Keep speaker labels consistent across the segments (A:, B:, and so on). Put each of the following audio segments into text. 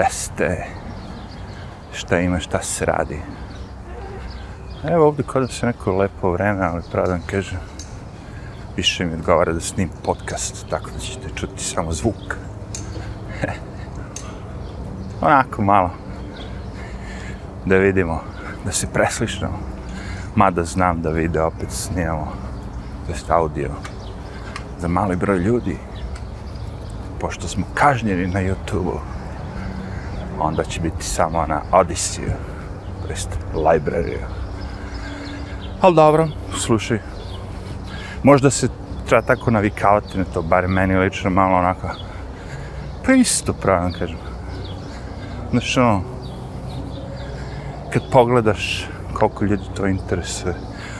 A: teste, šta ima, šta se radi. Evo ovdje kod se neko lepo vreme, ali pravo da vam kažem, više mi odgovara da snim podcast, tako da ćete čuti samo zvuk. Onako malo, da vidimo, da se preslišamo. Mada znam da video opet snimamo, to jest audio, za mali broj ljudi, pošto smo kažnjeni na YouTube-u, onda će biti samo na Odyssey, to jest library. Ali dobro, slušaj, možda se treba tako navikavati na to, bar meni lično malo onako, pa isto pravim kažem. Znači ono, kad pogledaš koliko ljudi to interesuje,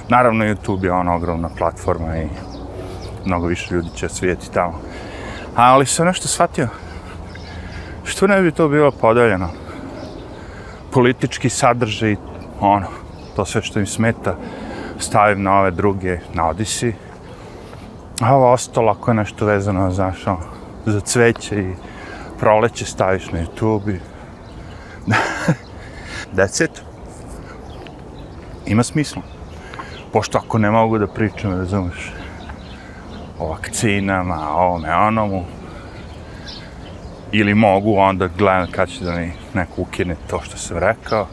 A: naravno YouTube je ona ogromna platforma i mnogo više ljudi će svijeti tamo. Ali sam nešto shvatio, što ne bi to bilo podeljeno? Politički sadržaj, ono, to sve što im smeta, stavim na ove druge, na Odisi. A ovo ostalo, ako je nešto vezano, znaš, ono, za cveće i proleće staviš na YouTube i... That's it. Ima smisla. Pošto ako ne mogu da pričam, razumeš, o vakcinama, o ovome, onomu, ili mogu, onda gledam kad će da mi neko ukine to što sam rekao,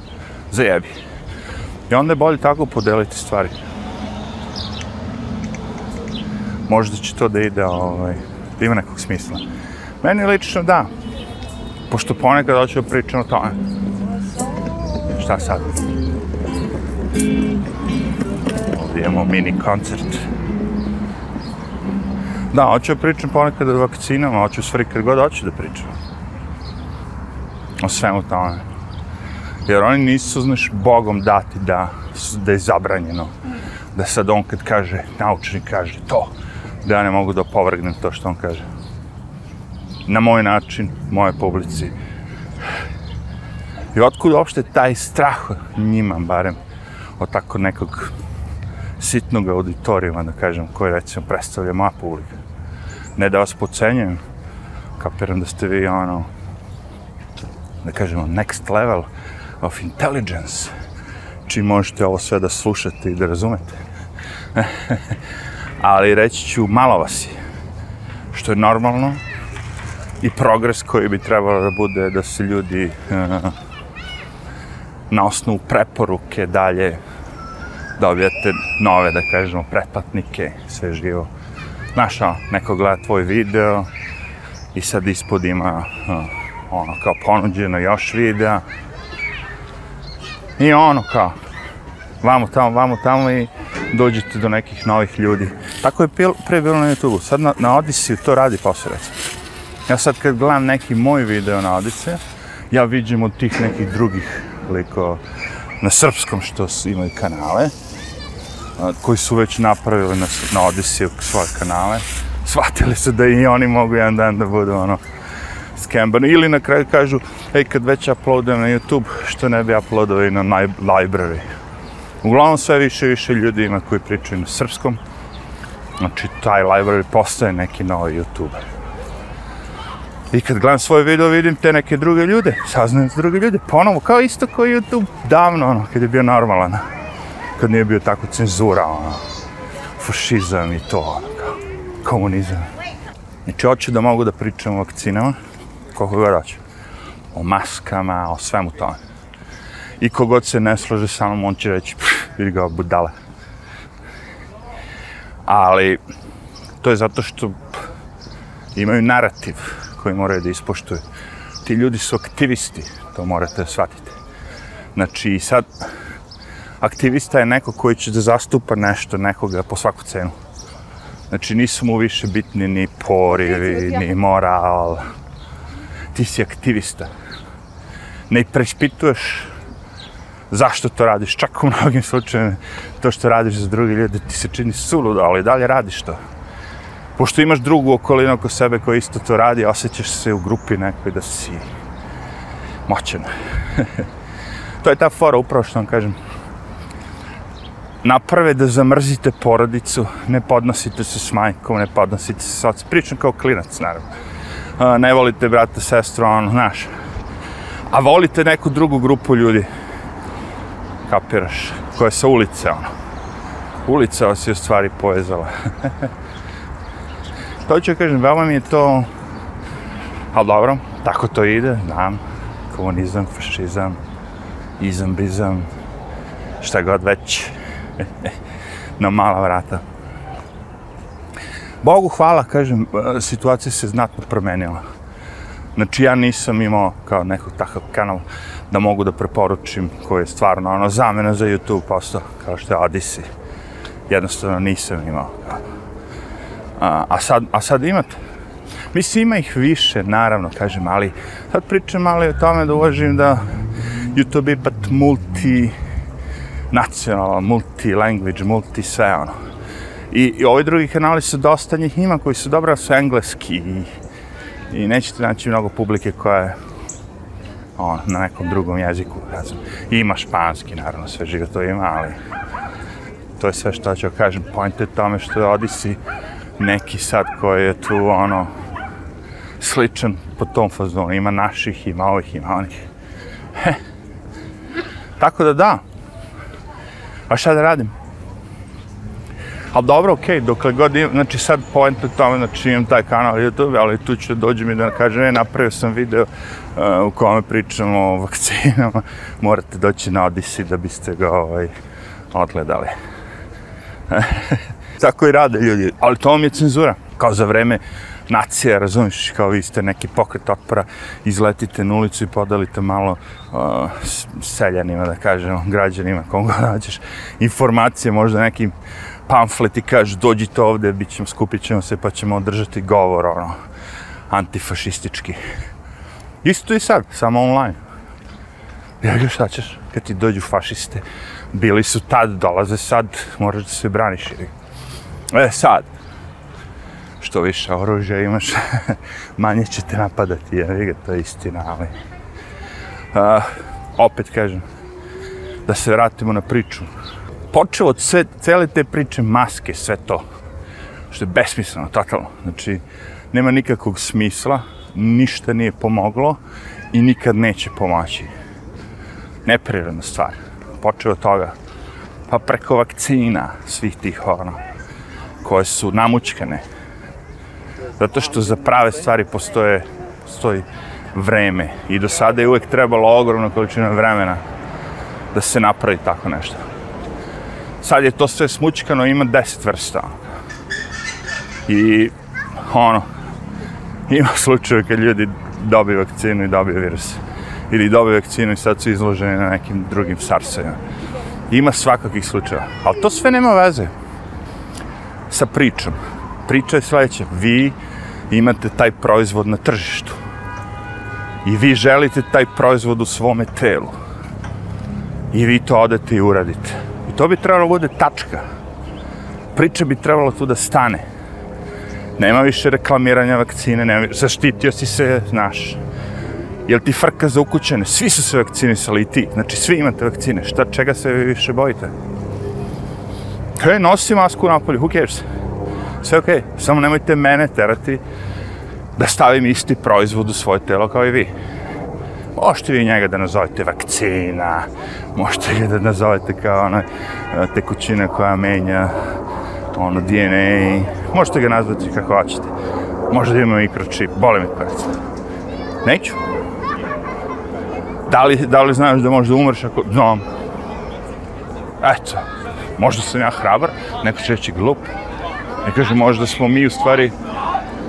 A: zajebi. I onda je bolje tako podeliti stvari. Možda će to da ide, ovaj, da ima nekog smisla. Meni lično da, pošto ponekad hoću da pričam o tome. Šta sad? Ovdje imamo mini koncert. Da, hoću da pričam ponekad o vakcinama, hoću stvari kad god hoću da pričam. O svemu tome. Jer oni nisu, znaš, Bogom dati da, da je zabranjeno. Da sad on kad kaže, naučnik kaže to, da ja ne mogu da opovrgnem to što on kaže. Na moj način, moje publici. I otkud uopšte taj strah njima, barem, od tako nekog sitnog auditorijuma, da kažem, koji recimo predstavlja moja publika. Ne da vas pocenjujem, kapiram da ste vi ono, da kažemo, next level of intelligence, čim možete ovo sve da slušate i da razumete. Ali reći ću, malo vas je, što je normalno, i progres koji bi trebalo da bude da se ljudi uh, na osnovu preporuke dalje dobijate nove, da kažemo, pretplatnike, sve živo. Naša, neko gleda tvoj video i sad ispod ima uh, ono kao ponuđeno još videa. I ono kao, vamo tamo, vamo tamo i dođete do nekih novih ljudi. Tako je pre bilo na YouTube-u. Sad na, na Odyssey to radi posle, recimo. Ja sad kad gledam neki moj video na Odise, ja vidim od tih nekih drugih liko na srpskom što imaju kanale, koji su već napravili na, na Odisiju svoje kanale, shvatili su da i oni mogu jedan dan da budu ono skembani. Ili na kraju kažu, ej, kad već uploadujem na YouTube, što ne bi uploadao i na library. Uglavnom sve više i više ljudi ima koji pričaju na srpskom. Znači, taj library postaje neki novi YouTuber. I kad gledam svoj video, vidim te neke druge ljude, saznajem druge ljude, ponovo, kao isto kao YouTube, davno, ono, kad je bio normalan kad nije bio tako cenzura, ono, fašizam i to, ono, kao, komunizam. Znači, hoću da mogu da pričam o vakcinama, koliko god hoću. O maskama, o svemu tome. I kogod se ne slaže sa mnom, on će reći, vidi ga, budale. Ali, to je zato što imaju narativ koji moraju da ispoštuju. Ti ljudi su aktivisti, to morate shvatiti. Znači, sad, aktivista je neko koji će da zastupa nešto, nekoga po svaku cenu. Znači nisu mu više bitni ni porivi, ni moral. Ti si aktivista. Ne prešpituješ zašto to radiš. Čak u mnogim slučajima to što radiš za drugi ljudi ti se čini suludo, ali dalje radiš to. Pošto imaš drugu okolinu oko sebe koja isto to radi, osjećaš se u grupi nekoj da si moćan. to je ta fora, upravo što vam kažem naprave da zamrzite porodicu, ne podnosite se s majkom, ne podnosite se s ocem. Pričam kao klinac, naravno. Ne volite brata, sestru, ono, znaš. a volite neku drugu grupu ljudi, kapiraš, koja je sa ulice, ono. Ulica vas je u stvari povezala. to ću kažem, veoma mi je to, ali dobro, tako to ide, znam, komunizam, fašizam, izam, bizam, šta god već, na mala vrata. Bogu hvala, kažem, e, situacija se znatno promenila. Znači ja nisam imao kao nekog takav kanal da mogu da preporučim koji je stvarno ono zamena za YouTube postao kao što je Odyssey. Jednostavno nisam imao. A, a, sad, a sad imate. Mislim, ima ih više, naravno, kažem, ali sad pričam ali o tome da uvažim da YouTube je ipak multi nacionalan, multi language, multi sve ono. I, i ovi drugi kanali su dosta njih ima koji su dobro su engleski i, i nećete naći mnogo publike koja je on, na nekom drugom jeziku, ja znam. Ima španski, naravno, sve živo to ima, ali to je sve što ću kažem. Point je tome što je Odisi neki sad koji je tu, ono, sličan po tom fazonu. Ima naših, ima ovih, ima onih. He. Tako da da. A šta da radim? Ali dobro, okej, okay, dokle god imam, znači sad point u tome, znači imam taj kanal YouTube, ali tu će dođe mi da kažem, ne, napravio sam video uh, u kome pričamo o vakcinama, morate doći na Odisi da biste ga ovaj, odgledali. Tako i rade ljudi, ali to mi je cenzura, kao za vreme nacija, razumiješ, kao vi ste neki pokret otpora, izletite na ulicu i podalite malo uh, seljanima, da kažemo, građanima, koga nađeš, informacije, možda nekim pamflet i kažeš dođite ovde, bit ćemo, skupit ćemo se pa ćemo održati govor, ono, antifašistički. Isto i sad, samo online. Ja ga šta ćeš, kad ti dođu fašiste, bili su tad, dolaze sad, moraš da se braniš. E, sad, što više oružja imaš, manje će te napadati, jer ga, to je istina, ali... A, opet kažem, da se vratimo na priču počeo od sve, cele te priče maske, sve to, što je besmisleno, totalno. Znači, nema nikakvog smisla, ništa nije pomoglo i nikad neće pomoći. Neprirodna stvar. Počeo od toga. Pa preko vakcina svih tih ono, koje su namučkane. Zato što za prave stvari postoje, stoji vreme. I do sada je uvek trebalo ogromna količina vremena da se napravi tako nešto sad je to sve smučkano, ima deset vrsta. I, ono, ima slučaje kad ljudi dobiju vakcinu i dobiju virus. Ili dobiju vakcinu i sad su izloženi na nekim drugim sarsajima. Ima svakakih slučaja. Ali to sve nema veze sa pričom. Priča je sljedeća. Vi imate taj proizvod na tržištu. I vi želite taj proizvod u svome telu. I vi to odete i uradite I to bi trebalo bude tačka. Priča bi trebalo tu da stane. Nema više reklamiranja vakcine, nema više, zaštitio si se, znaš. Jel ti frka za ukućene? Svi su se vakcinisali i ti. Znači, svi imate vakcine. Šta, čega se vi više bojite? Kaj, nosi masku napolju, who cares? Sve okej, okay. samo nemojte mene terati da stavim isti proizvod u svoje telo kao i vi. Možete vi njega da nazovete vakcina, možete ga da nazovete kao ona e, tekućina koja menja ono DNA, možete ga nazvati kako hoćete. Možda da ima mikročip, boli mi kurac. Neću. Da li, da li znaš da možda umreš ako... Znam. Eto. Možda sam ja hrabar, neko će reći glup. Ne kaže, možda smo mi u stvari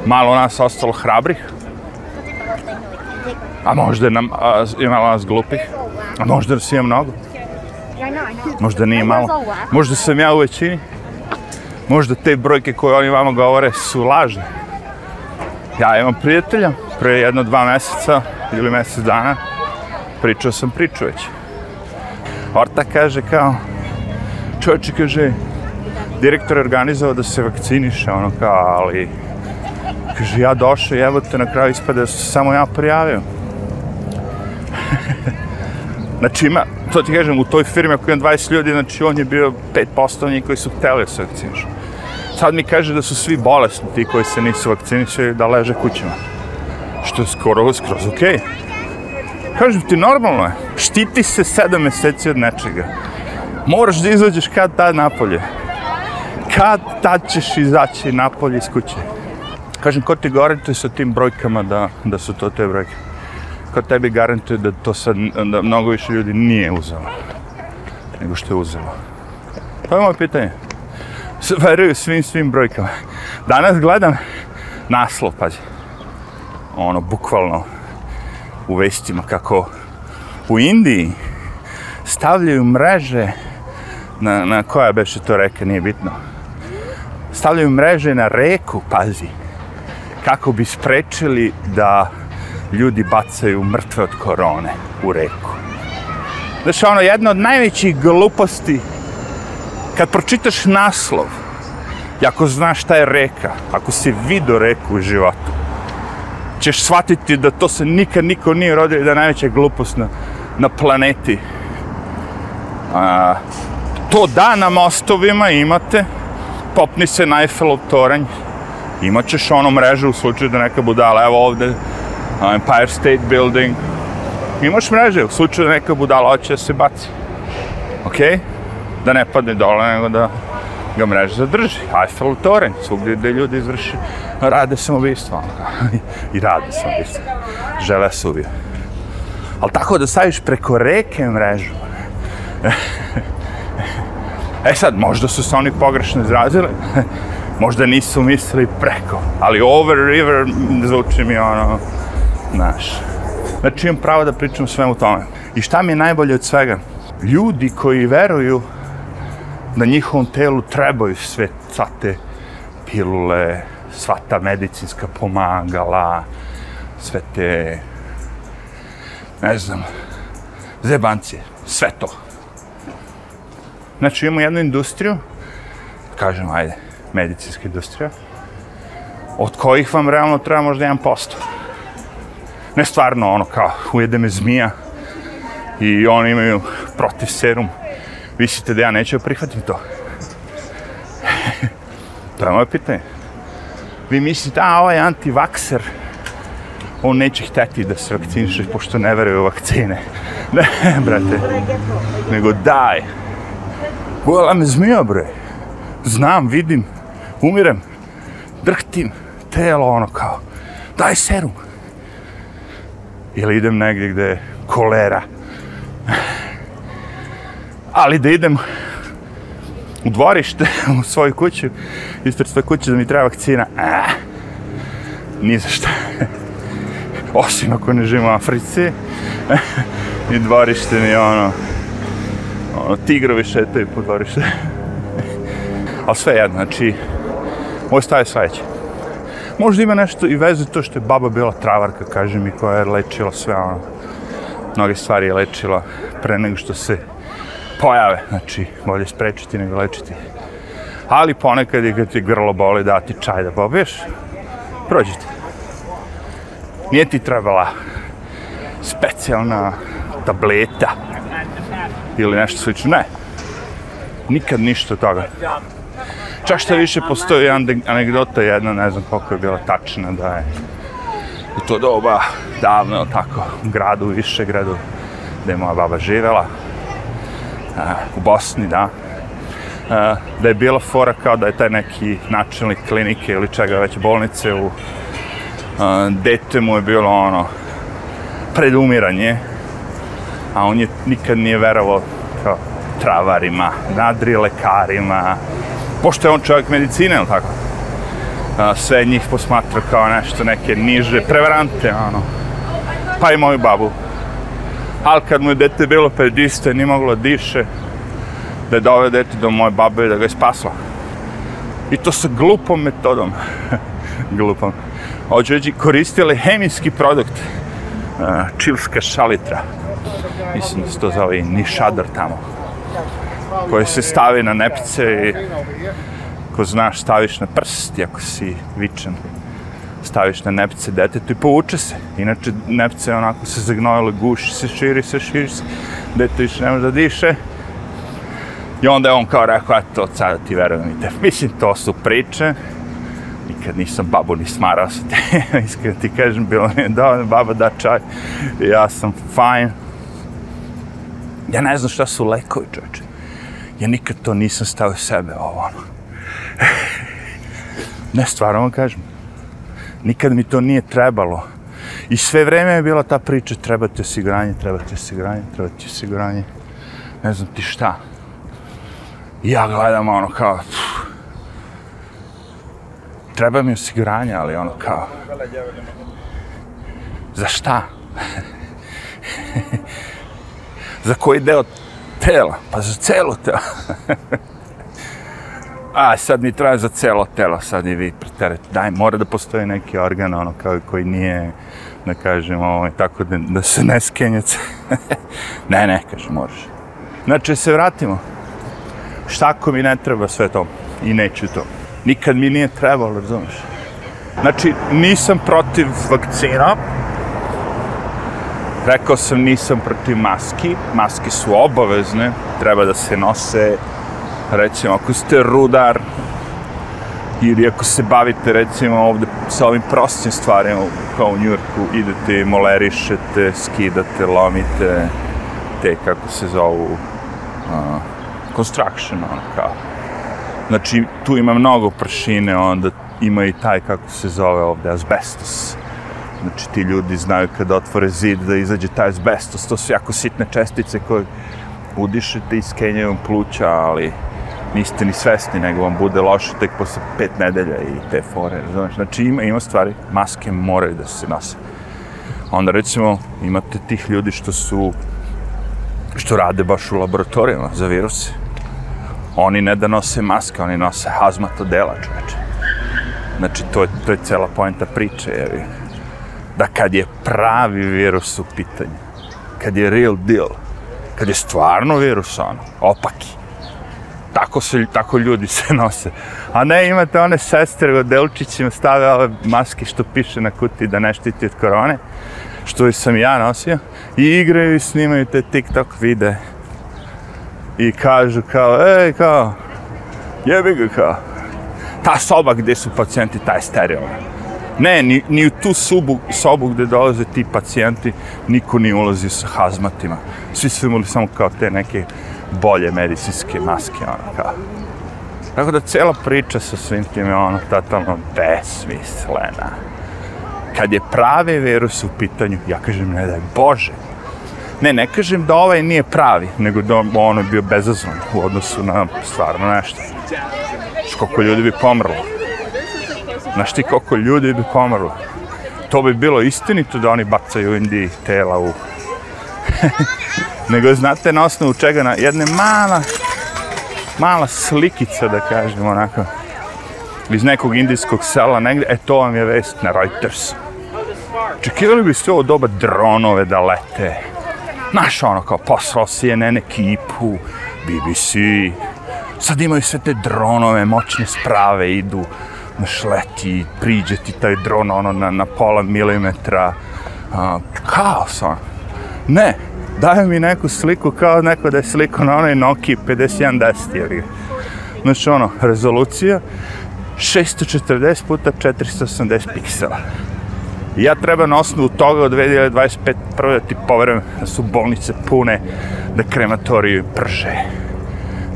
A: malo nas ostalo hrabrih, A možda nam, a, malo nas glupih, a možda nas ima mnogo. Možda nije malo. Možda sam ja u većini. Možda te brojke koje oni vama govore su lažne. Ja imam prijatelja, pre jedno dva meseca ili mesec dana, pričao sam priču već. Orta kaže kao, čovječe kaže, direktor je organizovao da se vakciniše, ono kao, ali, kaže, ja došao i evo te na kraju ispada da samo ja prijavio. znači ima, to ti kažem, u toj firmi ako imam 20 ljudi, znači on je bio 5% onih koji su hteli da se vakcinišu. Sad mi kaže da su svi bolesni ti koji se nisu vakcinišali da leže kućima. Što je skoro, skroz okej. Okay. Kažem ti, normalno je. Štiti se sedam meseci od nečega. Moraš da izađeš kad tad napolje. Kad tad ćeš izaći napolje iz kuće. Kažem, ko ti garantuje sa tim brojkama da, da su to te brojke? Ko tebi garantuje da to sad, da mnogo više ljudi nije uzelo? Nego što je uzelo? To je moje pitanje. S- Veruju svim, svim brojkama. Danas gledam naslov, pazi. Ono, bukvalno u vestima kako u Indiji stavljaju mreže na, na koja beše to reka, nije bitno. Stavljaju mreže na reku, pazi, kako bi sprečili da ljudi bacaju mrtve od korone u reku. Znaš, ono, jedna od najvećih gluposti, kad pročitaš naslov, i ako znaš šta je reka, ako si vidio reku u životu, ćeš shvatiti da to se nikad niko nije rodio i da je najveća glupost na, na planeti. A, to da na mostovima imate, popni se na Eiffelov toranj, imat ćeš ono mrežu u slučaju da neka budala, evo ovde, Empire State Building, imaš mreže u slučaju da neka budala hoće da se baci. Ok? Da ne padne dole, nego da ga mreža zadrži. Eiffelov toranj, svugdje gdje ljudi izvrši, rade samoubistvo. ono, I rade samoubistvo. Žele se ubiju. Ali tako da staviš preko reke mrežu, E sad, možda su se oni pogrešno izrazili, možda nisu mislili preko, ali over river zvuči mi ono, znaš. Znači imam pravo da pričam o svemu tome. I šta mi je najbolje od svega? Ljudi koji veruju da njihovom telu trebaju sve sva te pilule, sva ta medicinska pomagala, sve te, ne znam, zebancije, sve to. Znači imamo jednu industriju, kažem, ajde, medicinska industrija, od kojih vam realno treba možda 1%. Ne stvarno ono kao ujede me zmija i oni imaju protiv serum. Mislite da ja neću prihvatim to? to je moje pitanje. Vi mislite, a ovaj antivakser, on neće hteti da se vakciniše pošto ne veruje u vakcine. Ne, brate, nego daj, Pojela me zmija, bre. Znam, vidim, umirem, drhtim, telo ono kao, daj serum. Ili idem negdje gdje je kolera. Ali da idem u dvorište, u svoju kuću, ispred svoje kuće da mi treba vakcina, a, ni za šta. Osim ako ne živim u Africi, i dvorište mi je ono, ono, tigrovi šetaju po dvorište. Ali sve jedno, znači, moj stav je. Možda ima nešto i veze to što je baba bila travarka, kaže mi, koja je lečila sve ono, mnoge stvari je lečila pre nego što se pojave, znači, bolje sprečiti nego lečiti. Ali ponekad je kad ti grlo boli dati čaj da pobiješ, prođite. Nije ti trebala specijalna tableta, ili nešto slično. Ne. Nikad ništa toga. Čak što više postoji jedan anegdota jedna, ne znam koliko je bila tačna, da je u to doba, davno, tako, u gradu, u više gradu, gde je moja baba živela, a, u Bosni, da, a, da je bila fora kao da je taj neki načelnik klinike ili čega već bolnice u a, dete mu je bilo ono predumiranje, a on je nikad nije verovao kao travarima, nadri lekarima, pošto je on čovjek medicine, ili tako? A, sve njih posmatra kao nešto, neke niže, prevarante, ono. Pa i moju babu. Ali kad mu je dete bilo pediste, nije moglo diše, da je dove dete do moje babe i da ga je spasla. I to sa glupom metodom. glupom. Ođeđi koristili hemijski produkt. Čilska šalitra mislim da se to zove i nišadar tamo, koje se stavi na nepce i ko znaš staviš na prst, ako si vičan, staviš na nepce detetu i povuče se. Inače, nepce onako se zagnojile, guši se, širi se, širi se, dete više ne može da diše. I onda je on kao rekao, eto, od sada ti verujem i te. Mislim, to su priče, nikad nisam babu ni smarao sa te, iskreno ti kažem, bilo mi je dovoljno baba da čaj, ja sam fajn. Ja ne znam šta su lekovi, čoveče. Ja nikad to nisam stavio sebe, ovo ono. Ne, stvarno vam kažem. Nikad mi to nije trebalo. I sve vreme je bila ta priča, trebate osiguranje, trebate osiguranje, trebate osiguranje. Ne znam ti šta. I ja gledam ono kao, pff, treba mi osiguranje, ali ono kao, za šta? Za koji deo tela? Pa za celo telo. A, sad mi traje za celo telo, sad i vi preteret. Daj, mora da postoji neki organ, ono, kao koji nije, da kažem, ovaj, tako da, da se ne skenjac. ne, ne, kaže, moraš. Znači, se vratimo. Šta ako mi ne treba sve to? I neću to. Nikad mi nije trebalo, razumiješ? Znači, nisam protiv vakcina. Rekao sam, nisam protiv maski. Maske su obavezne. Treba da se nose recimo ako ste rudar ili ako se bavite recimo ovde sa ovim prostim stvarima kao u Njurku idete, molerišete, skidate, lomite te kako se zovu uh, construction ono kao znači tu ima mnogo pršine onda ima i taj kako se zove ovde asbestos znači ti ljudi znaju kad otvore zid da izađe taj azbestos, to su jako sitne čestice koje udišete i skenjaju pluća ali niste ni svesni, nego vam bude loše tek posle pet nedelja i te fore, razumeš? Znači ima, ima stvari, maske moraju da se nose. Onda recimo imate tih ljudi što su, što rade baš u laboratorijama za viruse. Oni ne da nose maske, oni nose hazmat odela, čoveče. Znači to je, to je cela poenta priče, jer da kad je pravi virus u pitanju, kad je real deal, kad je stvarno virus ono, opaki, tako se tako ljudi se nose. A ne imate one sestre od Delčićima stave ove maske što piše na kuti da ne štiti od korone, što i sam ja nosio, i igraju i snimaju te TikTok vide. I kažu kao, ej, kao, jebi ga kao, ta soba gdje su pacijenti, ta je sterilna. Ne, ni, ni u tu sobu, sobu gdje dolaze ti pacijenti, niko ni ulazi sa hazmatima. Svi su imali samo kao te neke bolje medicinske maske, ono, kao. Tako da cijela priča sa svim tim je ono totalno besmislena. Kad je pravi virus u pitanju, ja kažem ne daj Bože. Ne, ne kažem da ovaj nije pravi, nego da ono je bio bezazvan u odnosu na stvarno nešto. Znaš koliko ljudi bi pomrlo. Znaš ti koliko ljudi bi pomrlo. To bi bilo istinito da oni bacaju u Indiji tela u nego znate na osnovu čega na jedne mala mala slikica da kažem onako iz nekog indijskog sela negdje, e to vam je vest na Reuters. Čekivali bi sve ovo doba dronove da lete. Znaš ono kao poslao CNN ekipu, BBC, sad imaju sve te dronove, moćne sprave, idu, znaš, leti, priđe ti taj dron ono na, na pola milimetra, a, kaos ono. Ne, daje mi neku sliku kao neko da je sliko na onoj Nokia 5110 ili znači ono, rezolucija 640 puta 480 piksela. Ja treba na osnovu toga od 2025 prvo da ti poverujem da su bolnice pune, da krematoriju prže.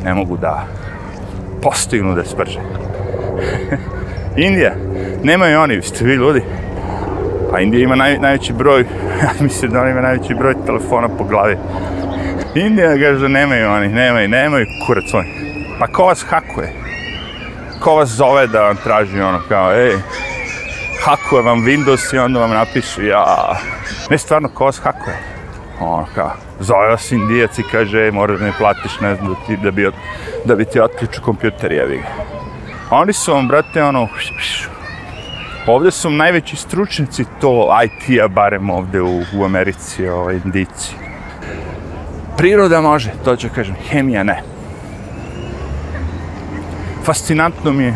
A: Ne mogu da postignu da sprže. Indija, nemaju oni, ste vi ljudi. Pa Indija ima naj, najveći broj, ja mislim da oni ima najveći broj telefona po glavi. Indija kaže da nemaju oni, nemaju, nemaju kurac oni. Pa ko vas hakuje? Ko vas zove da vam traži ono kao, ej, hakuje vam Windows i onda vam napišu, ja, ne stvarno, ko vas hakuje? Ono kao, zove vas Indijac i kaže, ej, moraš da mi platiš, ne znam, da, ti, da, bi, da bi ti otključio kompjuter, jevi ga. Oni su vam, brate, ono, Ovdje su najveći stručnici to IT-a, barem ovdje u, u Americi, ovaj, indici. Priroda može, to ću kažem, hemija ne. Fascinantno mi je,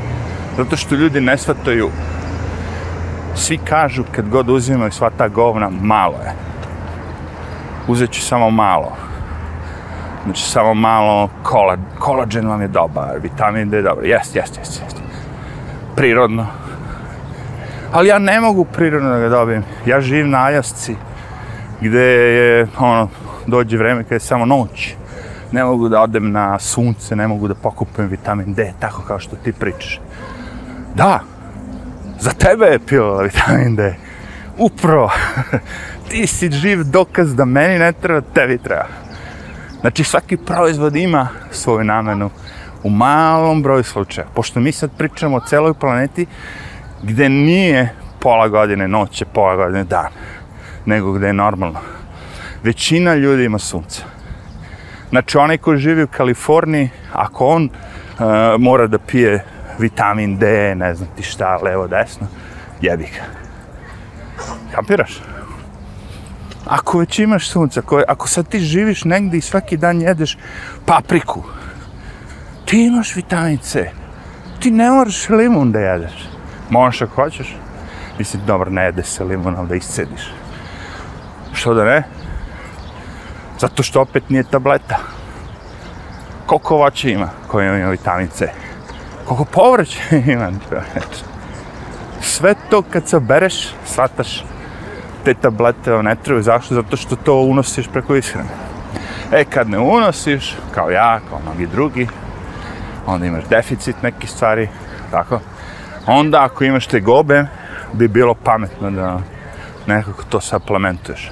A: zato što ljudi ne shvataju, svi kažu kad god uzimaju sva ta govna, malo je. Uzet ću samo malo. Znači, samo malo kola, kolađen vam je dobar, vitamin D je dobar, jest, jest, jest, jest prirodno. Ali ja ne mogu prirodno da ga dobijem. Ja živim na Ajasci, gde je, ono, dođe vreme kada je samo noć. Ne mogu da odem na sunce, ne mogu da pokupim vitamin D, tako kao što ti pričaš. Da, za tebe je pila vitamin D. Upravo, ti si živ dokaz da meni ne treba, tebi treba. Znači svaki proizvod ima svoju namenu u malom broju slučaja. Pošto mi sad pričamo o celoj planeti gde nije pola godine noće, pola godine dan, nego gde je normalno. Većina ljudi ima sunce. Znači onaj ko živi u Kaliforniji, ako on uh, mora da pije vitamin D, ne znam ti šta, levo, desno, jebi ga. Kapiraš? Ako već imaš sunca, ako, ako sad ti živiš negdje i svaki dan jedeš papriku, ti imaš vitamin C. Ti ne moraš limun da jedeš. Možeš ako hoćeš. Mislim, dobro, ne jede se limun, ali da iscediš. Što da ne? Zato što opet nije tableta. Koliko voća ima koje ima vitamin C? Koliko povrća ima? Sve to kad se bereš, shvataš te tablete ono, ne trebaju. Zašto? Zato što to unosiš preko ishrane. E, kad ne unosiš, kao ja, kao mnogi drugi, onda imaš deficit nekih stvari, tako? Onda ako imaš te gobe, bi bilo pametno da nekako to suplementuješ.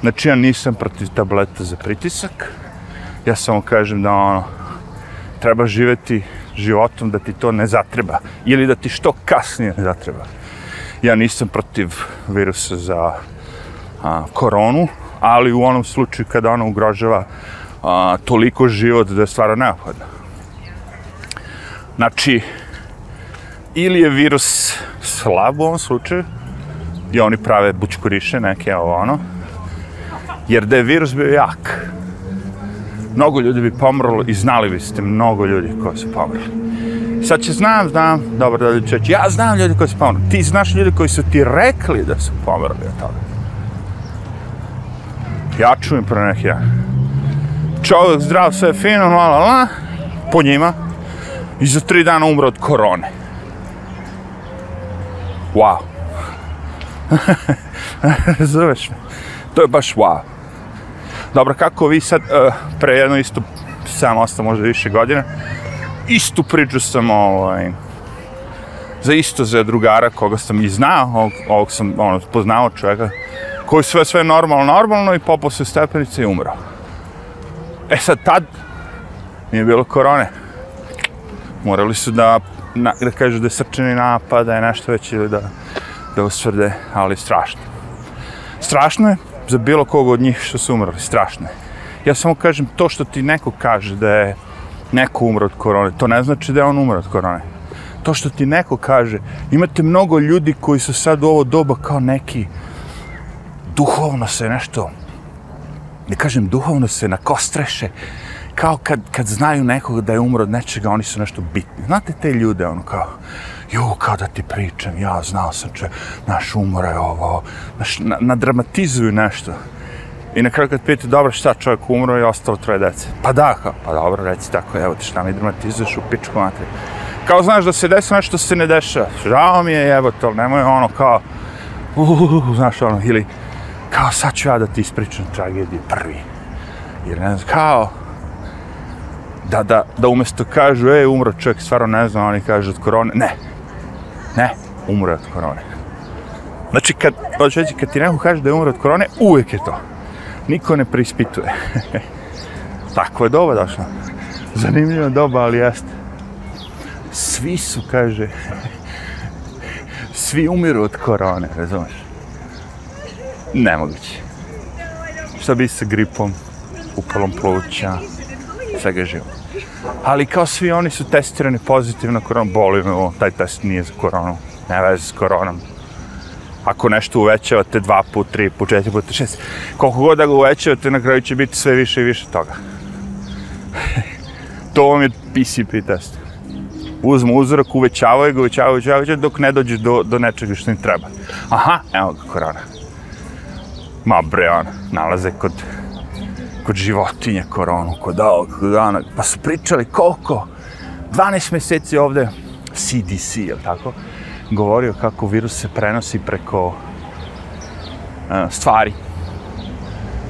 A: Znači ja nisam protiv tableta za pritisak, ja samo kažem da ono, treba živeti životom da ti to ne zatreba ili da ti što kasnije ne zatreba. Ja nisam protiv virusa za a, koronu, ali u onom slučaju kada ona ugrožava a, toliko život da je stvarno neophodno. Znači, ili je virus slab u ovom slučaju, i oni prave bučkuriše neke ovo ono, jer da je virus bio jak, mnogo ljudi bi pomrlo i znali biste mnogo ljudi koji su pomrli. Sad će znam, znam, dobro da ljudi će ja znam ljudi koji su pomrli. Ti znaš ljudi koji su ti rekli da su pomrli od toga. Ja čujem pre neki dan. Čovjek zdrav, sve fino, la, la, la, po njima, i za tri dana umro od korone. Wow. Razumeš me? To je baš wow. Dobro, kako vi sad, uh, pre jedno isto, 7-8, možda više godina, istu priču sam, ovaj, za isto za drugara koga sam i znao, ovog, ovog sam ono, poznao čovjeka, koji sve sve normalno, normalno i popao se stepenice i umro. E sad, tad nije bilo korone morali su da, na, da kažu da je srčani napad, da je nešto već ili da, da usvrde, ali strašno. Strašno je za bilo koga od njih što su umrli, strašno je. Ja samo kažem, to što ti neko kaže da je neko umro od korone, to ne znači da je on umro od korone. To što ti neko kaže, imate mnogo ljudi koji su sad u ovo doba kao neki duhovno se nešto, ne kažem duhovno se nakostreše, kao kad, kad znaju nekog da je umro od nečega, oni su nešto bitni. Znate te ljude, ono kao, jo, kao da ti pričam, ja znao sam če, naš umor je ovo, naš, na, nadramatizuju nešto. I na kraju kad pijete, dobro, šta čovjek umro i ostalo troje dece. Pa da, kao, pa dobro, reci tako, evo ti šta mi dramatizuješ u pičku matri. Kao znaš da se desi nešto se ne dešava. Žao mi je, evo to, nemoj ono kao, uh, uh, znaš ono, ili kao sad ću ja da ti ispričam tragediju prvi. Jer ne znam, kao, da, da, da umjesto kažu, e, umro čovjek, stvarno ne znam, oni kažu od korone. Ne, ne, umro od korone. Znači, kad, hoću reći, kad ti neko kaže da je umro od korone, uvijek je to. Niko ne preispituje. Tako je doba došla. Zanimljiva doba, ali jeste. Svi su, kaže, svi umiru od korone, razumeš? Nemoguće. Šta bi sa gripom, upalom pluća, svega živo. Ali kao svi oni su testirani pozitivno na koronu, boli me ovo, taj test nije za koronu, ne veze s koronom. Ako nešto uvećavate dva put, tri put, četiri put, šest, koliko god da ga uvećavate, na kraju će biti sve više i više toga. to vam je PCP test. Uzmu uzorak, uvećavaju ga, uvećavaju, uvećavaju, dok ne dođeš do, do nečega što im treba. Aha, evo ga korona. Ma bre, on, nalaze kod kod životinje koronu, kod ovog, kod onog, pa su pričali koliko, 12 mjeseci ovde CDC, je tako? Govorio kako virus se prenosi preko e, stvari.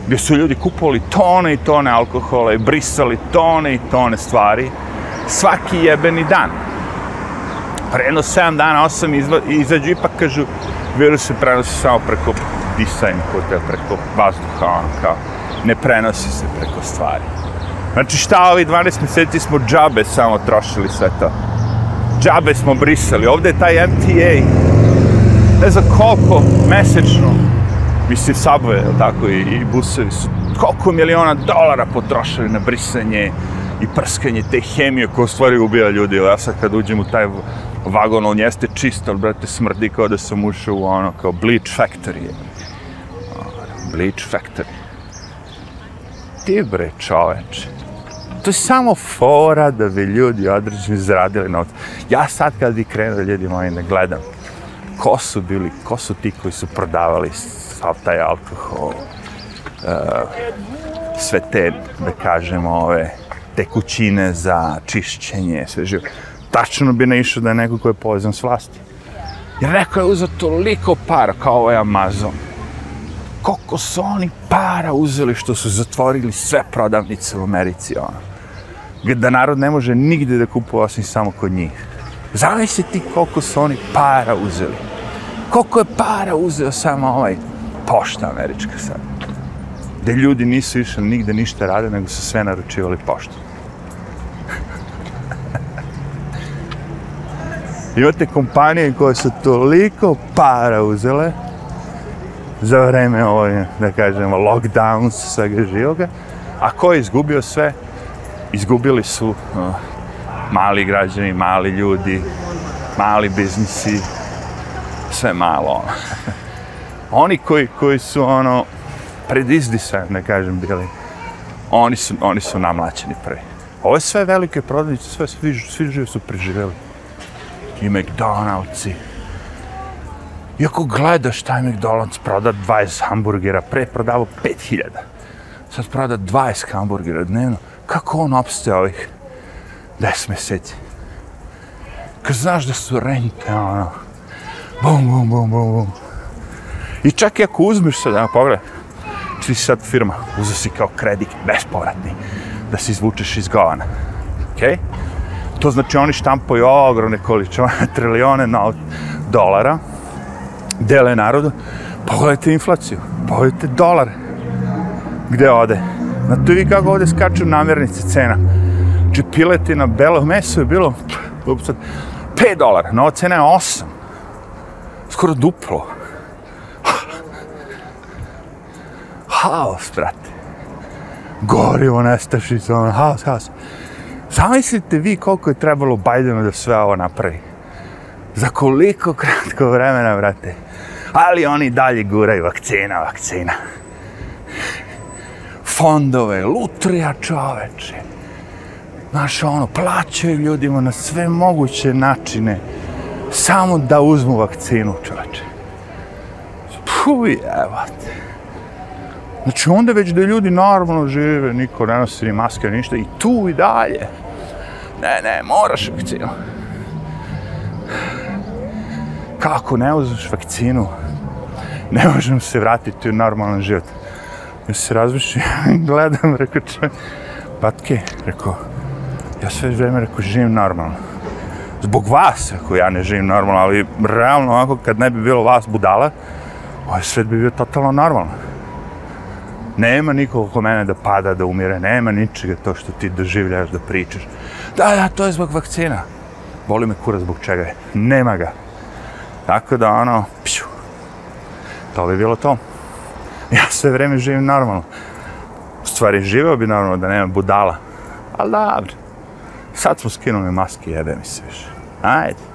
A: Gdje su ljudi kupovali tone i tone alkohola i brisali tone i tone stvari svaki jebeni dan. Pre jedno 7 dana, 8 izla, izađu ipak kažu virus se prenosi samo preko disajnih puta, preko vazduha, ono kao, ne prenosi se preko stvari. Znači šta ovi 12 mjeseci smo džabe samo trošili sve to. Džabe smo brisali. Ovdje je taj MTA, ne znam koliko, mesečno, mislim sabove, tako, i, i busevi su koliko miliona dolara potrošili na brisanje i prskanje te hemije koja u stvari ubija ljudi. Ja sad kad uđem u taj vagon, on jeste čist, ali brate smrdi kao da sam ušao u ono kao bleach factory. Ono, bleach factory. Ti bre čoveče. To je samo fora da bi ljudi određeni zaradili novac. Ja sad kad bi krenuo ljudi moji da gledam ko su bili, ko su ti koji su prodavali sav taj alkohol, uh, sve te, da kažemo, ove tekućine za čišćenje, sve živo. Tačno bi naišao da je neko ko je povezan s vlasti. Jer neko je uzao toliko para kao ovaj Amazon. Koliko su oni para uzeli što su zatvorili sve prodavnice u Americi, ono da narod ne može nigde da kupuje osim samo kod njih. Zavisi ti koliko su oni para uzeli. Koliko je para uzeo samo ovaj pošta američka sad. Gde ljudi nisu išli nigde ništa rade, nego su sve naručivali poštu. Imate kompanije koje su toliko para uzele za vreme ovoj, da kažemo, lockdowns svega živoga, a ko je izgubio sve? Izgubili su uh, mali građani, mali ljudi, mali biznisi, sve malo. Ono. oni koji, koji su ono pred izdisajem, da kažem, bili, oni su, oni su namlaćeni prvi. Ove sve velike prodavnice, sve, svi, svi živi su preživjeli. I McDonald'si. Iako gledaš taj McDonald's proda 20 hamburgera, pre prodavao 5000. Sad proda 20 hamburgera dnevno kako on opstaje ovih 10 mjeseci. Kad znaš da su rente, ono, bum, bum, bum, bum, bum. I čak i ako uzmeš sad, evo, pogledaj, ti si sad firma, uzeo si kao kredit, bespovratni, da se izvučeš iz govana. Okay? To znači oni štampaju ogromne količine, trilijone na dolara, dele narodu, pogledajte inflaciju, pogledajte dolar, gde ode? Znate vi kako ovdje skaču namirnice cena? Znači piletina, belo meso je bilo ups, 5 dolara, nova cena je 8. Skoro duplo. Haos, brate. Gorivo nestaši se ono, haos, haos. Zamislite vi koliko je trebalo Bajdenu da sve ovo napravi. Za koliko kratko vremena, brate. Ali oni dalje guraju vakcina, vakcina fondove, lutrija čoveče. Znaš, ono, plaćaju ljudima na sve moguće načine samo da uzmu vakcinu, čoveče. Puh, evo te. Znači, onda već da ljudi normalno žive, niko ne nosi ni maske, ništa, i tu i dalje. Ne, ne, moraš vakcinu. Kako ne uzmeš vakcinu, ne možemo se vratiti u normalan život. Ja se razmišljam, gledam, rekao čovjek, patke, rekao, ja sve vreme, rekao, živim normalno. Zbog vas, ako ja ne živim normalno, ali realno, ako kad ne bi bilo vas budala, ovaj svet bi bio totalno normalno. Nema nikog oko mene da pada, da umire, nema ničega to što ti doživljaš da pričaš. Da, da, to je zbog vakcina. Boli me kura zbog čega je. Nema ga. Tako da, ono, pšu, to bi bilo to ja sve vreme živim normalno. U stvari, živeo bi normalno da nema budala. Ali dobro. Sad smo skinuli maske, jebe mi se više. Ajde.